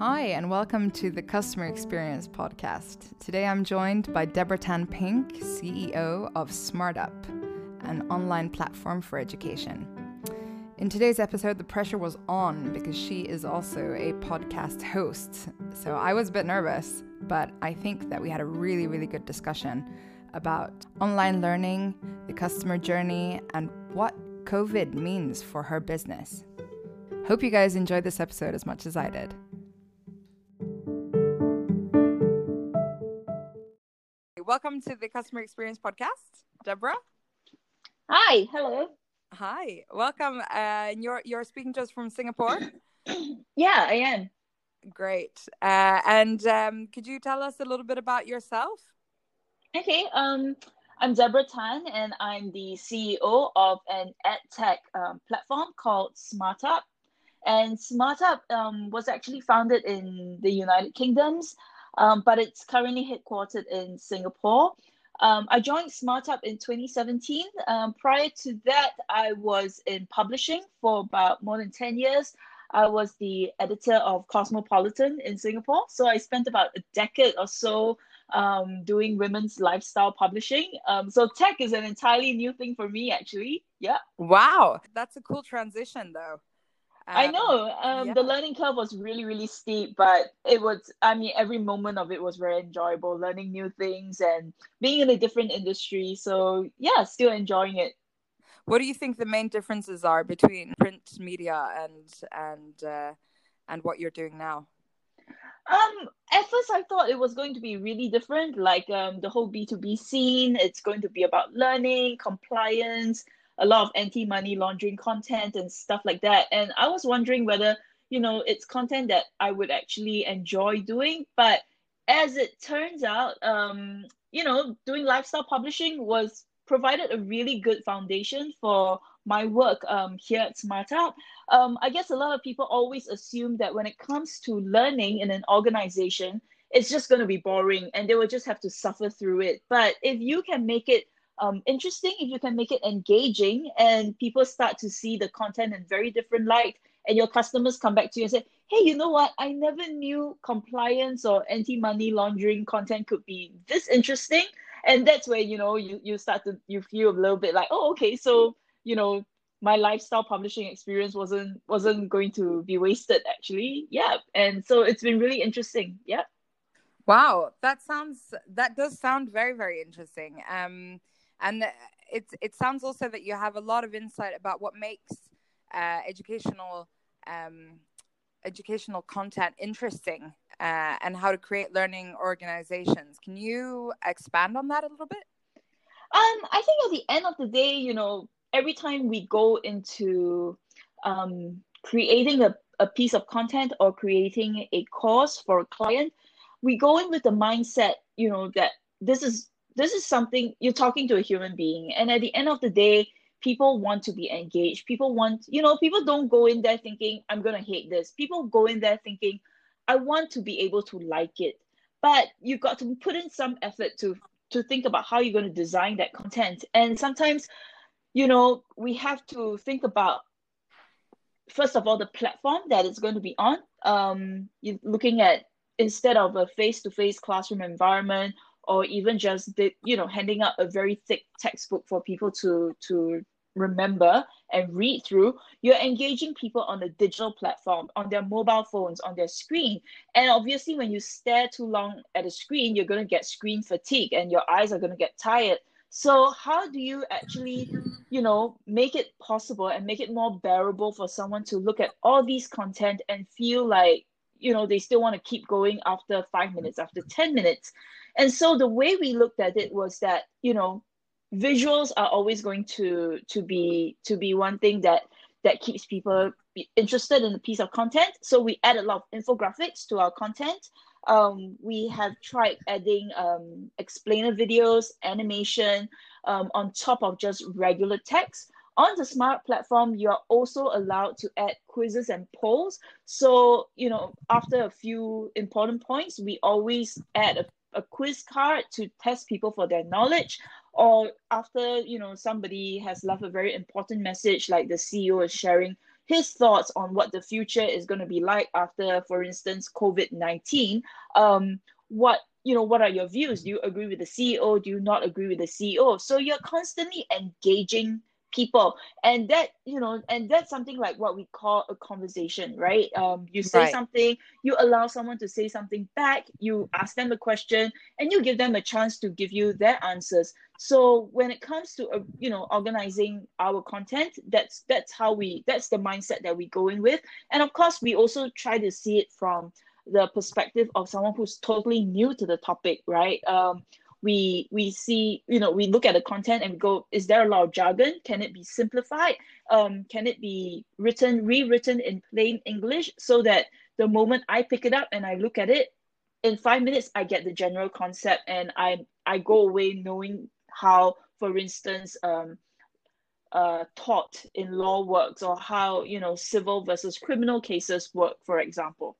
Hi, and welcome to the Customer Experience Podcast. Today I'm joined by Deborah Tan Pink, CEO of SmartUp, an online platform for education. In today's episode, the pressure was on because she is also a podcast host. So I was a bit nervous, but I think that we had a really, really good discussion about online learning, the customer journey, and what COVID means for her business. Hope you guys enjoyed this episode as much as I did. Welcome to the Customer Experience Podcast, Deborah. Hi, hello. Hi, welcome. Uh, you're you're speaking to us from Singapore. yeah, I am. Great. Uh, and um, could you tell us a little bit about yourself? Okay. Um, I'm Deborah Tan, and I'm the CEO of an edtech um, platform called SmartUp. And SmartUp um, was actually founded in the United Kingdoms, um, but it's currently headquartered in Singapore. Um, I joined SmartUp in 2017. Um, prior to that, I was in publishing for about more than 10 years. I was the editor of Cosmopolitan in Singapore. So I spent about a decade or so um, doing women's lifestyle publishing. Um, so tech is an entirely new thing for me, actually. Yeah. Wow. That's a cool transition, though. I um, know. Um, yeah. The learning curve was really, really steep, but it was, I mean, every moment of it was very enjoyable, learning new things and being in a different industry. So, yeah, still enjoying it. What do you think the main differences are between print media and and uh, and what you're doing now? Um, at first I thought it was going to be really different, like um, the whole B2B scene. It's going to be about learning, compliance, a lot of anti-money laundering content and stuff like that. And I was wondering whether, you know, it's content that I would actually enjoy doing. But as it turns out, um, you know, doing lifestyle publishing was provided a really good foundation for my work um, here at SmartUp. Um, I guess a lot of people always assume that when it comes to learning in an organization, it's just going to be boring and they will just have to suffer through it. But if you can make it um, interesting, if you can make it engaging and people start to see the content in very different light, and your customers come back to you and say, hey, you know what? I never knew compliance or anti money laundering content could be this interesting. And that's where, you know, you, you start to, you feel a little bit like, oh, okay, so, you know, my lifestyle publishing experience wasn't wasn't going to be wasted actually. Yeah. And so it's been really interesting. Yeah. Wow. That sounds that does sound very very interesting. Um and it's it sounds also that you have a lot of insight about what makes uh, educational um, educational content interesting uh, and how to create learning organizations. Can you expand on that a little bit? Um, I think at the end of the day, you know, every time we go into um, creating a, a piece of content or creating a course for a client, we go in with the mindset, you know, that this is this is something you're talking to a human being and at the end of the day people want to be engaged. People want you know people don't go in there thinking i'm going to hate this. People go in there thinking i want to be able to like it. But you've got to put in some effort to to think about how you're going to design that content. And sometimes you know we have to think about first of all the platform that it's going to be on. Um you're looking at instead of a face-to-face classroom environment or even just the, you know handing out a very thick textbook for people to to remember and read through you're engaging people on a digital platform on their mobile phones on their screen. And obviously when you stare too long at a screen you're going to get screen fatigue and your eyes are going to get tired. So how do you actually you know make it possible and make it more bearable for someone to look at all these content and feel like you know they still want to keep going after 5 minutes after 10 minutes and so the way we looked at it was that you know visuals are always going to to be to be one thing that that keeps people interested in a piece of content. So we add a lot of infographics to our content. Um, we have tried adding um, explainer videos animation um, on top of just regular text. On the smart platform you're also allowed to add quizzes and polls. So you know after a few important points we always add a a quiz card to test people for their knowledge or after you know somebody has left a very important message like the ceo is sharing his thoughts on what the future is going to be like after, for instance, COVID 19. Um, what you know what are your views do you agree with the ceo do you not agree with the ceo so you're constantly engaging people. And that you know and that's something like what we call a conversation right? Um you say right. something you allow someone to say something back you ask them a question and you give them a chance to give you their answers. So when it comes to uh, you know organizing our content that's that's how we that's the mindset that we go in with. And of course we also try to see it from the perspective of someone who's totally new to the topic right? Um we we see you know we look at the content and we go is there a lot of jargon? Can it be simplified? Um, can it be written rewritten in plain english so that the moment i pick it up and i look at it in five minutes i get the general concept and i i go away knowing how for instance um, uh, tort in law works or how you know civil versus criminal cases work for example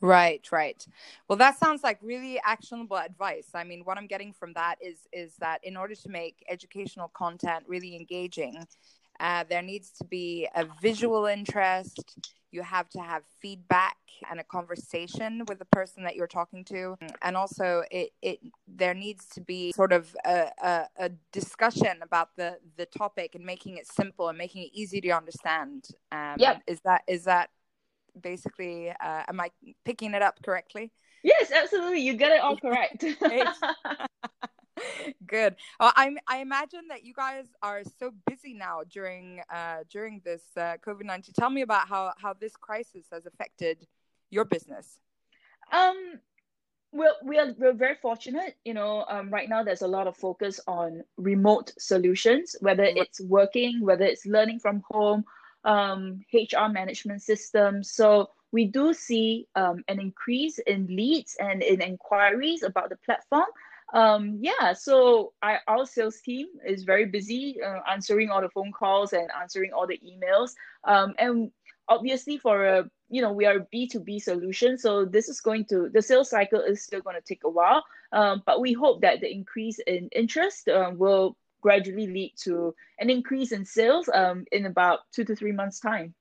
Right, right. Well, that sounds like really actionable advice. I mean, what I'm getting from that is is that in order to make educational content really engaging, uh, there needs to be a visual interest. You have to have feedback and a conversation with the person that you're talking to, and also it, it there needs to be sort of a, a, a discussion about the the topic and making it simple and making it easy to understand. Um, yeah, is that is that basically uh, am i picking it up correctly? Yes absolutely. You get it all correct. Good. Well, I, I imagine that you guys are so busy now during uh, during this uh, covid-19 tell me about how how this crisis has affected your business. Um well we are we're very fortunate. You know um, right now there's a lot of focus on remote solutions whether it's working whether it's learning from home um, HR management system. So we do see um, an increase in leads and in inquiries about the platform. Um, yeah, so I, our sales team is very busy uh, answering all the phone calls and answering all the emails. Um, and obviously, for a you know we are a B2B solution, so this is going to the sales cycle is still going to take a while. Um, but we hope that the increase in interest uh, will gradually lead to an increase in sales um, in about two to three months time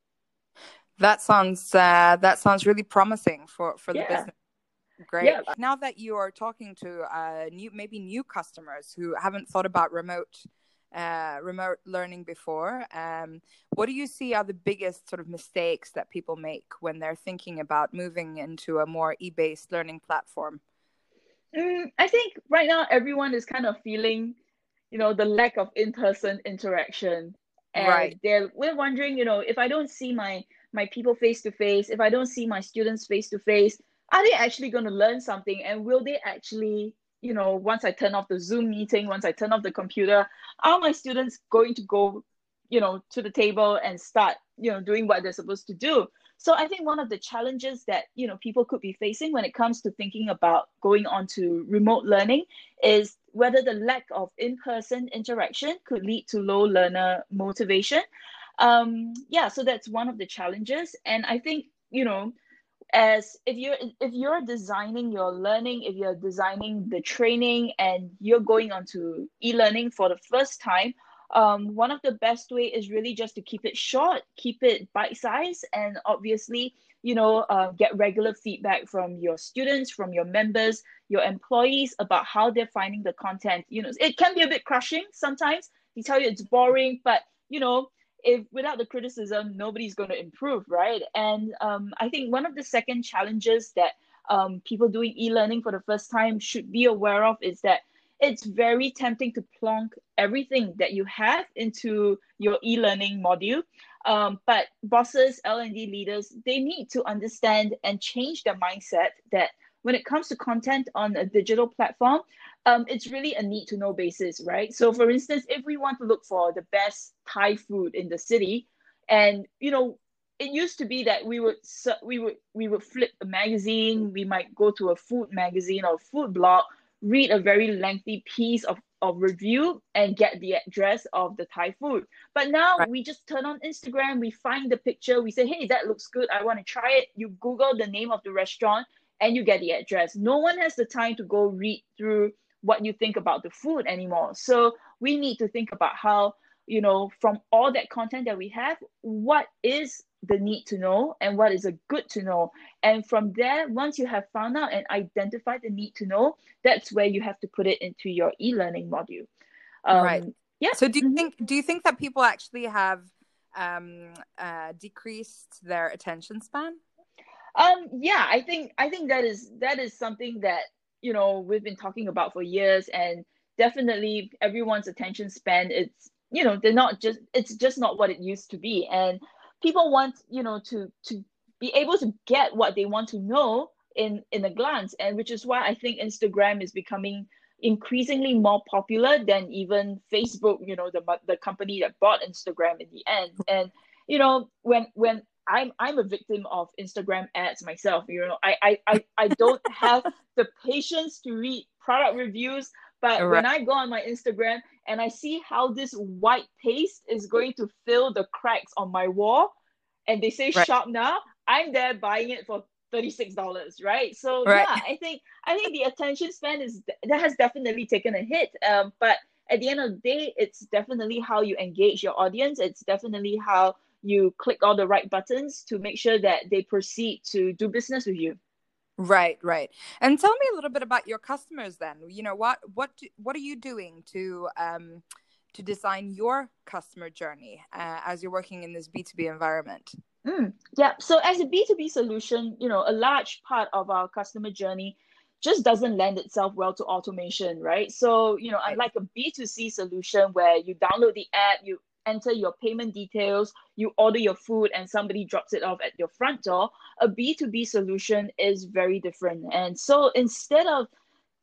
that sounds uh, that sounds really promising for for the yeah. business great yeah. now that you are talking to uh, new maybe new customers who haven't thought about remote uh, remote learning before um, what do you see are the biggest sort of mistakes that people make when they're thinking about moving into a more e-based learning platform mm, i think right now everyone is kind of feeling you know the lack of in-person interaction. And right. they're we're wondering you know if i don't see my my people face to face if i don't see my students face to face are they actually going to learn something? And will they actually you know once i turn off the zoom meeting once i turn off the computer are my students going to go you know to the table and start you know doing what they're supposed to do? So i think one of the challenges that you know people could be facing when it comes to thinking about going on to remote learning is whether the lack of in-person interaction could lead to low learner motivation. Um, yeah so that's one of the challenges. And i think you know as if you're if you're designing your learning if you're designing the training and you're going on to e-learning for the first time um, one of the best way is really just to keep it short keep it bite size and obviously you know uh, get regular feedback from your students from your members your employees about how they're finding the content. You know it can be a bit crushing sometimes. They tell you it's boring but you know if without the criticism nobody's going to improve right? And um, i think one of the second challenges that um, people doing e-learning for the first time should be aware of is that it's very tempting to plonk everything that you have into your e-learning module um, but bosses l&d leaders they need to understand and change their mindset that when it comes to content on a digital platform um, it's really a need to know basis right? So for instance if we want to look for the best thai food in the city and you know it used to be that we would we would we would flip a magazine we might go to a food magazine or food blog read a very lengthy piece of, of review and get the address of the Thai food. But now right. we just turn on Instagram, we find the picture, we say, hey, that looks good, I want to try it. You Google the name of the restaurant and you get the address. No one has the time to go read through what you think about the food anymore. So we need to think about how you know, from all that content that we have, what is the need to know and what is a good to know. And from there, once you have found out and identified the need to know, that's where you have to put it into your e-learning module. Um, right. Yeah. So do you mm-hmm. think do you think that people actually have um, uh, decreased their attention span? Um, yeah, I think I think that is that is something that you know we've been talking about for years, and definitely everyone's attention span. It's you know they're not just it's just not what it used to be, and people want you know to to be able to get what they want to know in in a glance, and which is why I think Instagram is becoming increasingly more popular than even Facebook, you know, the the company that bought Instagram in the end. And you know, when when I'm I'm a victim of Instagram ads myself. You know, I I I, I don't have the patience to read product reviews. But right. when I go on my Instagram and I see how this white paste is going to fill the cracks on my wall, and they say right. shop now, I'm there buying it for $36 right? So right. yeah i think i think the attention span is that has definitely taken a hit. Um, but at the end of the day it's definitely how you engage your audience. It's definitely how you click all the right buttons to make sure that they proceed to do business with you right right and tell me a little bit about your customers then you know what what what are you doing to um to design your customer journey uh, as you're working in this b2b environment Mm, yeah. So as a B2B solution, you know, a large part of our customer journey just doesn't lend itself well to automation, right? So, you know, unlike a B2C solution where you download the app, you enter your payment details, you order your food, and somebody drops it off at your front door, a B2B solution is very different. And so instead of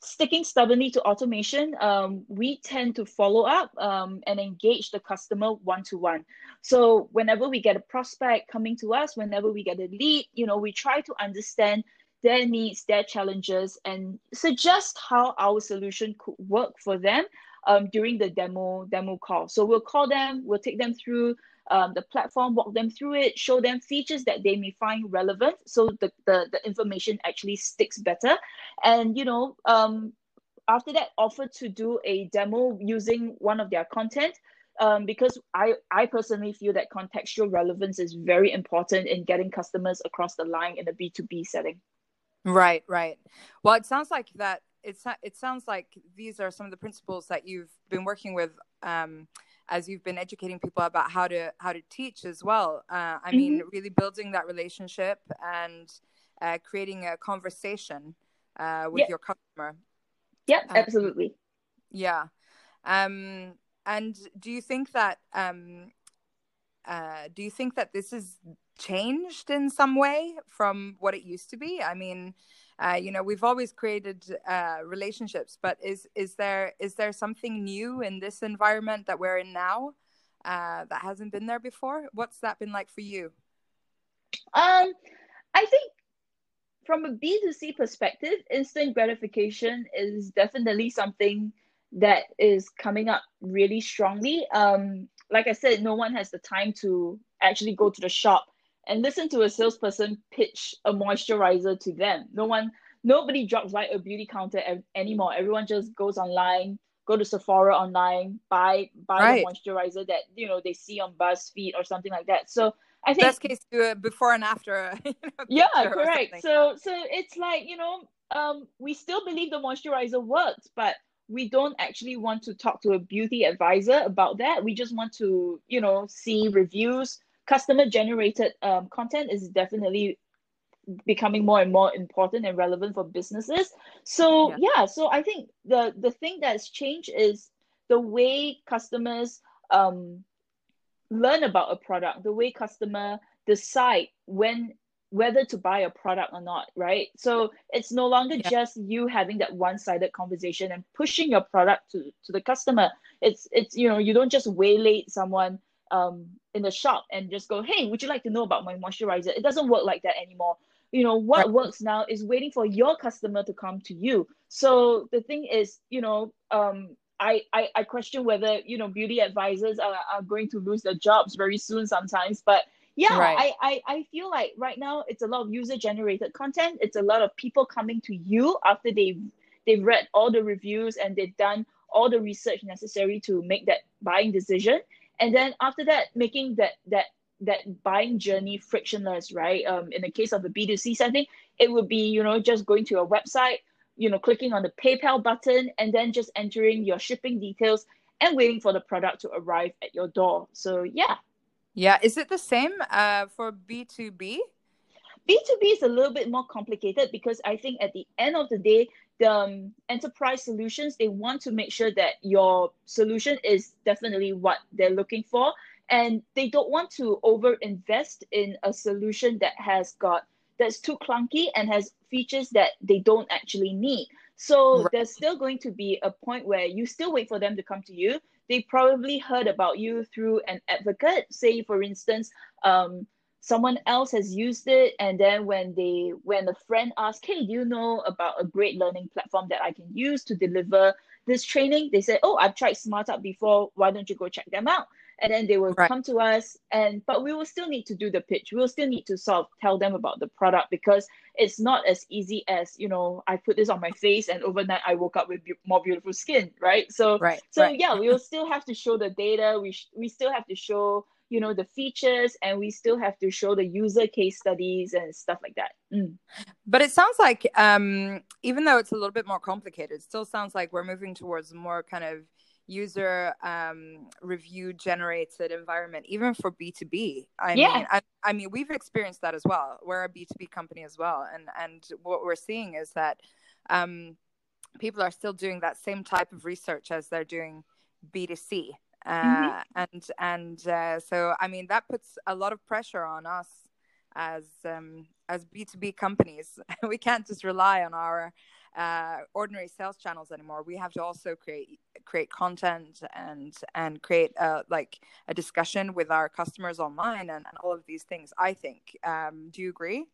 sticking stubbornly to automation, um, we tend to follow up um, and engage the customer one to one. So whenever we get a prospect coming to us, whenever we get a lead, you know, we try to understand their needs, their challenges, and suggest how our solution could work for them um, during the demo demo call. So we'll call them, we'll take them through um, the platform, walk them through it, show them features that they may find relevant, so the the, the information actually sticks better. And you know, um, after that, offer to do a demo using one of their content. Um, because I, I personally feel that contextual relevance is very important in getting customers across the line in a B2B setting. Right, right. Well, it sounds like that. It's it sounds like these are some of the principles that you've been working with um, as you've been educating people about how to how to teach as well. Uh, I mm-hmm. mean, really building that relationship and uh, creating a conversation uh, with your customer. Yeah, um, absolutely. Yeah. Um, and do you think that um, uh, do you think that this has changed in some way from what it used to be? I mean, uh, you know we've always created uh, relationships but is is there is there something new in this environment that we're in now uh, that hasn't been there before? What's that been like for you? Um i think from a b2c perspective instant gratification is definitely something that is coming up really strongly. Um like i said no one has the time to actually go to the shop and listen to a salesperson pitch a moisturizer to them. No one, nobody drops by a beauty counter anymore. Everyone just goes online, go to Sephora online, buy buy right. the moisturizer that you know they see on BuzzFeed or something like that. So I think best case do it before and after. You know, yeah, correct. So so it's like you know um, we still believe the moisturizer works, but we don't actually want to talk to a beauty advisor about that. We just want to, you know, see reviews, customer generated um, content is definitely becoming more and more important and relevant for businesses so yeah. yeah, so i think the the thing that's changed is the way customers um, learn about a product the way customer decide when whether to buy a product or not right so it's no longer yeah. just you having that one-sided conversation and pushing your product to to the customer it's it's you know you don't just waylay someone um, in the shop and just go, hey, would you like to know about my moisturizer? It doesn't work like that anymore. You know, what right. works now is waiting for your customer to come to you. So the thing is, you know, um, I, I, I question whether, you know, beauty advisors are, are going to lose their jobs very soon sometimes. But yeah, right. I, I, I feel like right now it's a lot of user generated content. It's a lot of people coming to you after they've they've read all the reviews and they've done all the research necessary to make that buying decision and then after that making that that that buying journey frictionless right? Um, in the case of the b2c setting it would be you know just going to a website you know clicking on the paypal button and then just entering your shipping details and waiting for the product to arrive at your door. So yeah. Yeah. Is it the same uh, for b2b b2b is a little bit more complicated because i think at the end of the day the um, enterprise solutions they want to make sure that your solution is definitely what they're looking for. And they don't want to over invest in a solution that has got that's too clunky and has features that they don't actually need. So right. there's still going to be a point where you still wait for them to come to you. They probably heard about you through an advocate. Say for instance um, someone else has used it and then when they when a friend asks hey do you know about a great learning platform that i can use to deliver this training? They say oh i've tried smartup before. Why don't you go check them out? And then they will right. come to us and but we will still need to do the pitch. We will still need to sort of tell them about the product because it's not as easy as you know i put this on my face and overnight i woke up with be- more beautiful skin right? So right so right. yeah we will still have to show the data. We sh- we still have to show you know the features and we still have to show the user case studies and stuff like that. Mm. but it sounds like um, even though it's a little bit more complicated it still sounds like we're moving towards more kind of user um, review generated environment even for b2b i yeah. mean I, I mean we've experienced that as well. We're a b2b company as well. And and what we're seeing is that um, people are still doing that same type of research as they're doing b2c mm-hmm. Uh, and and uh, so I mean that puts a lot of pressure on us as um, as B two B companies. we can't just rely on our uh, ordinary sales channels anymore. We have to also create create content and and create a, like a discussion with our customers online and, and all of these things. I think. Um, do you agree?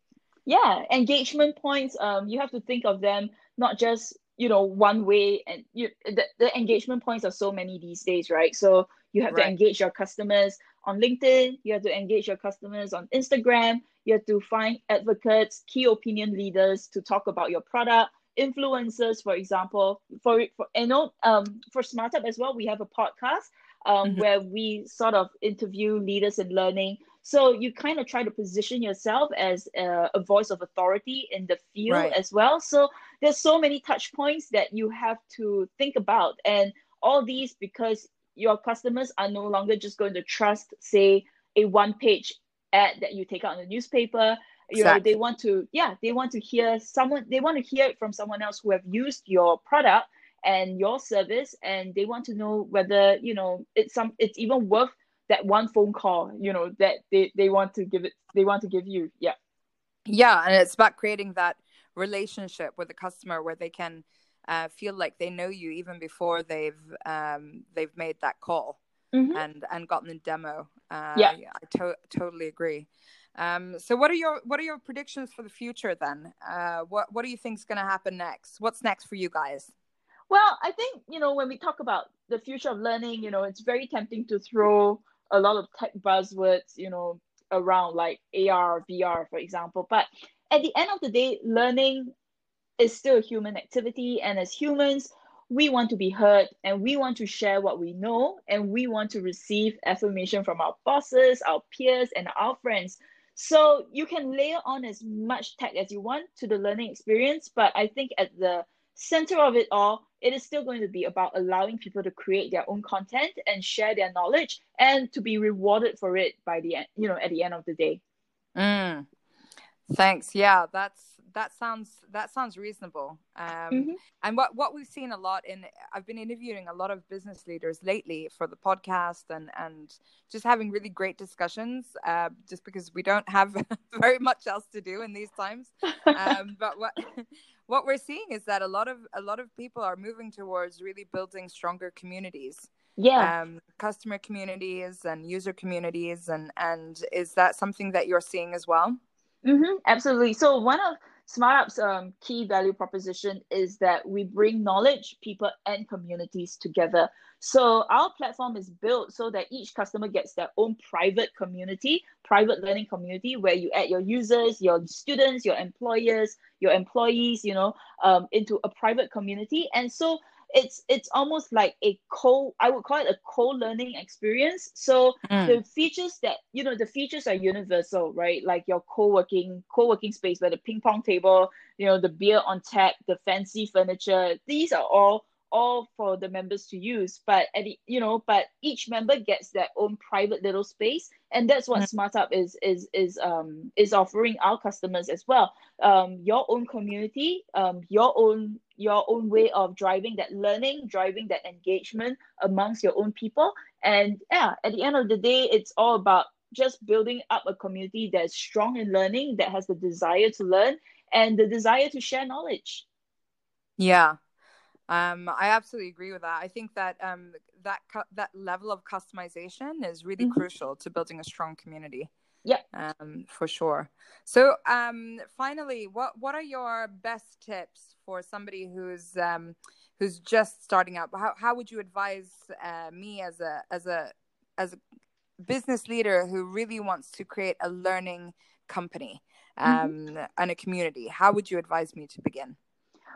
Yeah, engagement points. Um, you have to think of them not just you know one way and you the, the engagement points are so many these days right so you have right. to engage your customers on linkedin you have to engage your customers on instagram you have to find advocates key opinion leaders to talk about your product influencers for example for, for you know um for smartup as well we have a podcast um, mm-hmm. where we sort of interview leaders in learning so you kind of try to position yourself as a, a voice of authority in the field right. as well. So there's so many touch points that you have to think about, and all these because your customers are no longer just going to trust, say, a one-page ad that you take out in the newspaper. You exactly. know, they want to, yeah, they want to hear someone. They want to hear it from someone else who have used your product and your service, and they want to know whether you know it's some. It's even worth that one phone call you know that they, they want to give it they want to give you. Yeah. Yeah and it's about creating that relationship with the customer where they can uh, feel like they know you even before they've um, they've made that call mm-hmm. and and gotten the demo. Uh, yeah. I to- totally agree. Um, so what are your what are your predictions for the future then? Uh, what what do you think is going to happen next? What's next for you guys? Well i think you know when we talk about the future of learning you know it's very tempting to throw a lot of tech buzzwords, you know, around like AR, VR, for example. But at the end of the day, learning is still a human activity. And as humans, we want to be heard and we want to share what we know and we want to receive affirmation from our bosses, our peers, and our friends. So you can layer on as much tech as you want to the learning experience, but I think at the center of it all, it is still going to be about allowing people to create their own content and share their knowledge and to be rewarded for it by the end, you know, at the end of the day. Mm. Thanks. Yeah, that's that sounds that sounds reasonable. Um, mm-hmm. And what what we've seen a lot in I've been interviewing a lot of business leaders lately for the podcast and and just having really great discussions. Uh, just because we don't have very much else to do in these times. Um, but what what we're seeing is that a lot of a lot of people are moving towards really building stronger communities. Yeah. Um, customer communities and user communities and and is that something that you're seeing as well? Mm-hmm, absolutely. So one of SmartUp's um, key value proposition is that we bring knowledge, people, and communities together. So our platform is built so that each customer gets their own private community, private learning community, where you add your users, your students, your employers, your employees, you know, um, into a private community. And so it's it's almost like a co I would call it a co-learning experience. So Mm. the features that you know the features are universal, right? Like your co-working co-working space, where the ping pong table, you know, the beer on tap, the fancy furniture. These are all all for the members to use but at the, you know but each member gets their own private little space and that's what Mm. SmartUp is is is um is offering our customers as well um your own community um your own your own way of driving that learning driving that engagement amongst your own people and yeah at the end of the day it's all about just building up a community that's strong in learning that has the desire to learn and the desire to share knowledge Yeah. Um, I absolutely agree with that. I think that um, that cu- that level of customization is really Mhm. crucial to building a strong community. Yeah. Um, for sure. So, um, finally, what what are your best tips for somebody who's um, who's just starting up? How how would you advise uh, me as a as a as a business leader who really wants to create a learning company um, and a community? How would you advise me to begin?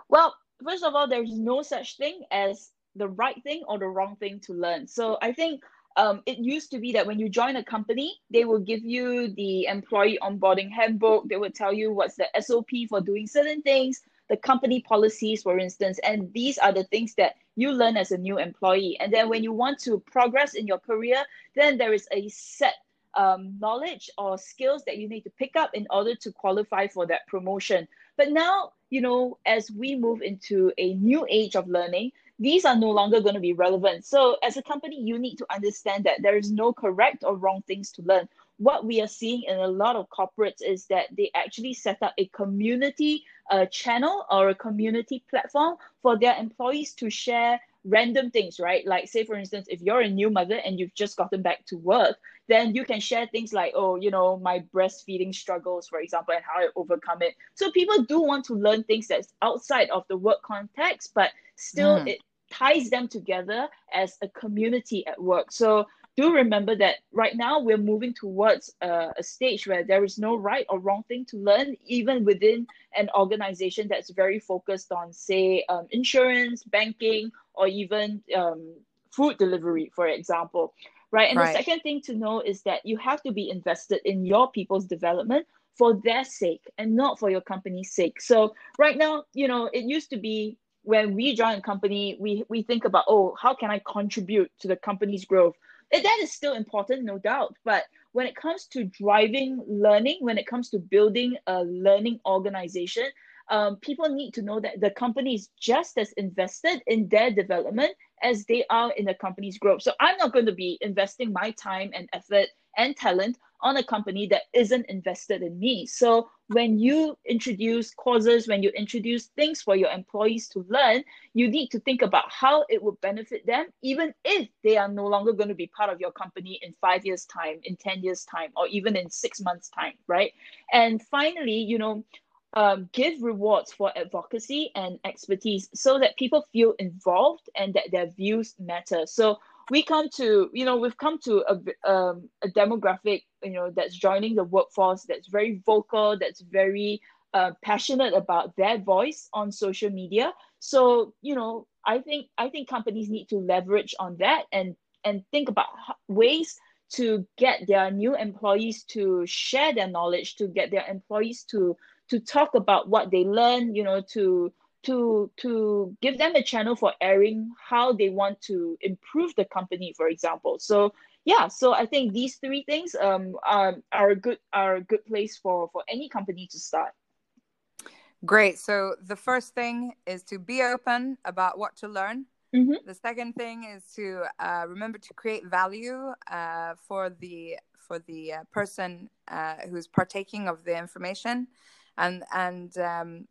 Well, first of all, there's no such thing as the right thing or the wrong thing to learn. So I think um, it used to be that when you join a company, they will give you the employee onboarding handbook. They will tell you what's the SOP for doing certain things, the company policies, for instance. And these are the things that you learn as a new employee. And then when you want to progress in your career, then there is a set um, knowledge or skills that you need to pick up in order to qualify for that promotion. But now, you know, as we move into a new age of learning, these are no longer going to be relevant. So, as a company, you need to understand that there is no correct or wrong things to learn. What we are seeing in a lot of corporates is that they actually set up a community uh, channel or a community platform for their employees to share random things, right? Like, say, for instance, if you're a new mother and you've just gotten back to work, then you can share things like, oh, you know, my breastfeeding struggles, for example, and how I overcome it. So people do want to learn things that's outside of the work context, but still Mm. it ties them together as a community at work. So do remember that right now we're moving towards a, a stage where there is no right or wrong thing to learn, even within an organization that's very focused on, say, um, insurance, banking, or even um, food delivery, for example. Right. And Right. the second thing to know is that you have to be invested in your people's development for their sake and not for your company's sake. So right now, you know, it used to be when we join a company, we we think about, oh, how can I contribute to the company's growth? And that is still important, no doubt. But when it comes to driving learning, when it comes to building a learning organization, um, people need to know that the company is just as invested in their development as they are in the company's growth. So I'm not going to be investing my time and effort and talent on a company that isn't invested in me. So when you introduce courses, when you introduce things for your employees to learn, you need to think about how it will benefit them, even if they are no longer going to be part of your company in five years' time, in 10 years' time, or even in six months' time, right? And finally, you know, um, give rewards for advocacy and expertise so that people feel involved and that their views matter. So we come to, you know, we've come to a, um, a demographic, you know, that's joining the workforce, that's very vocal, that's very uh, passionate about their voice on social media. So, you know, I think I think companies need to leverage on that and and think about ways to get their new employees to share their knowledge, to get their employees to to talk about what they learn, you know, to to to give them a channel for airing how they want to improve the company, for example. So yeah, so I think these three things um are, are a good are a good place for for any company to start. Great. So the first thing is to be open about what to learn. Mhm. The second thing is to uh, remember to create value uh, for the for the uh, person uh, who's partaking of the information, and and um,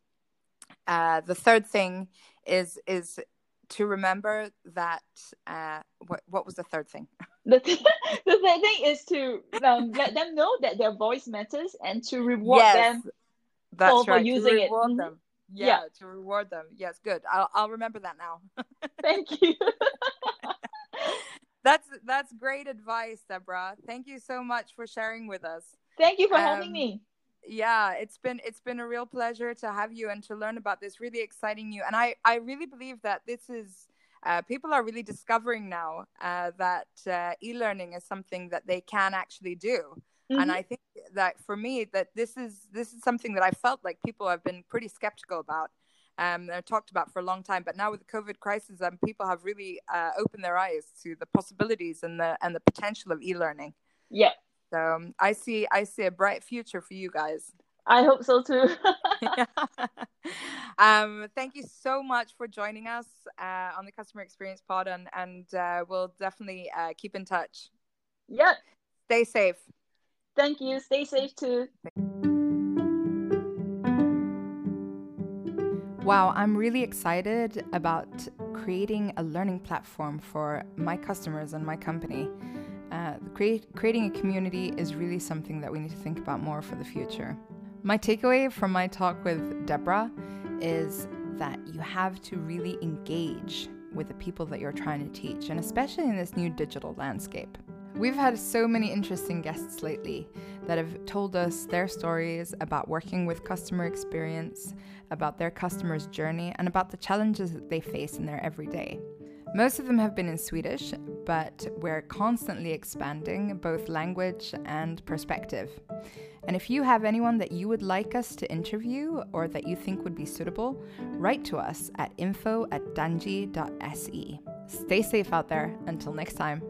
uh, the third thing is is to remember that uh, what what was the third thing? The, th- the third thing is to um, let them know that their voice matters and to reward them that's for- for right. using to it. reward Mhm. them. Yeah, Yeah. to reward them. Yes, good. I'll I'll remember that now. Thank you. That's that's great advice, Deborah. Thank you so much for sharing with us. Thank you for having Um, me. Yeah, it's been it's been a real pleasure to have you and to learn about this really exciting new. And I I really believe that this is uh, people are really discovering now uh, that uh, e-learning is something that they can actually do. Mm-hmm. And I think that for me, that this is this is something that I felt like people have been pretty skeptical about. Um, they're talked about for a long time, but now with the COVID crisis, um, people have really uh, opened their eyes to the possibilities and the and the potential of e-learning. Yeah. So um, I see I see a bright future for you guys. I hope so too. um, thank you so much for joining us uh, on the Customer Experience Pod, and and uh, we'll definitely uh, keep in touch. Yep. Stay safe. Thank you. Stay safe too. Wow, I'm really excited about creating a learning platform for my customers and my company. Uh, create, creating a community is really something that we need to think about more for the future. My takeaway from my talk with Deborah is that you have to really engage with the people that you're trying to teach, and especially in this new digital landscape. We've had so many interesting guests lately that have told us their stories about working with customer experience, about their customers' journey, and about the challenges that they face in their everyday. Most of them have been in Swedish, but we're constantly expanding both language and perspective. And if you have anyone that you would like us to interview or that you think would be suitable, write to us at info at danji.se. Stay safe out there. Until next time.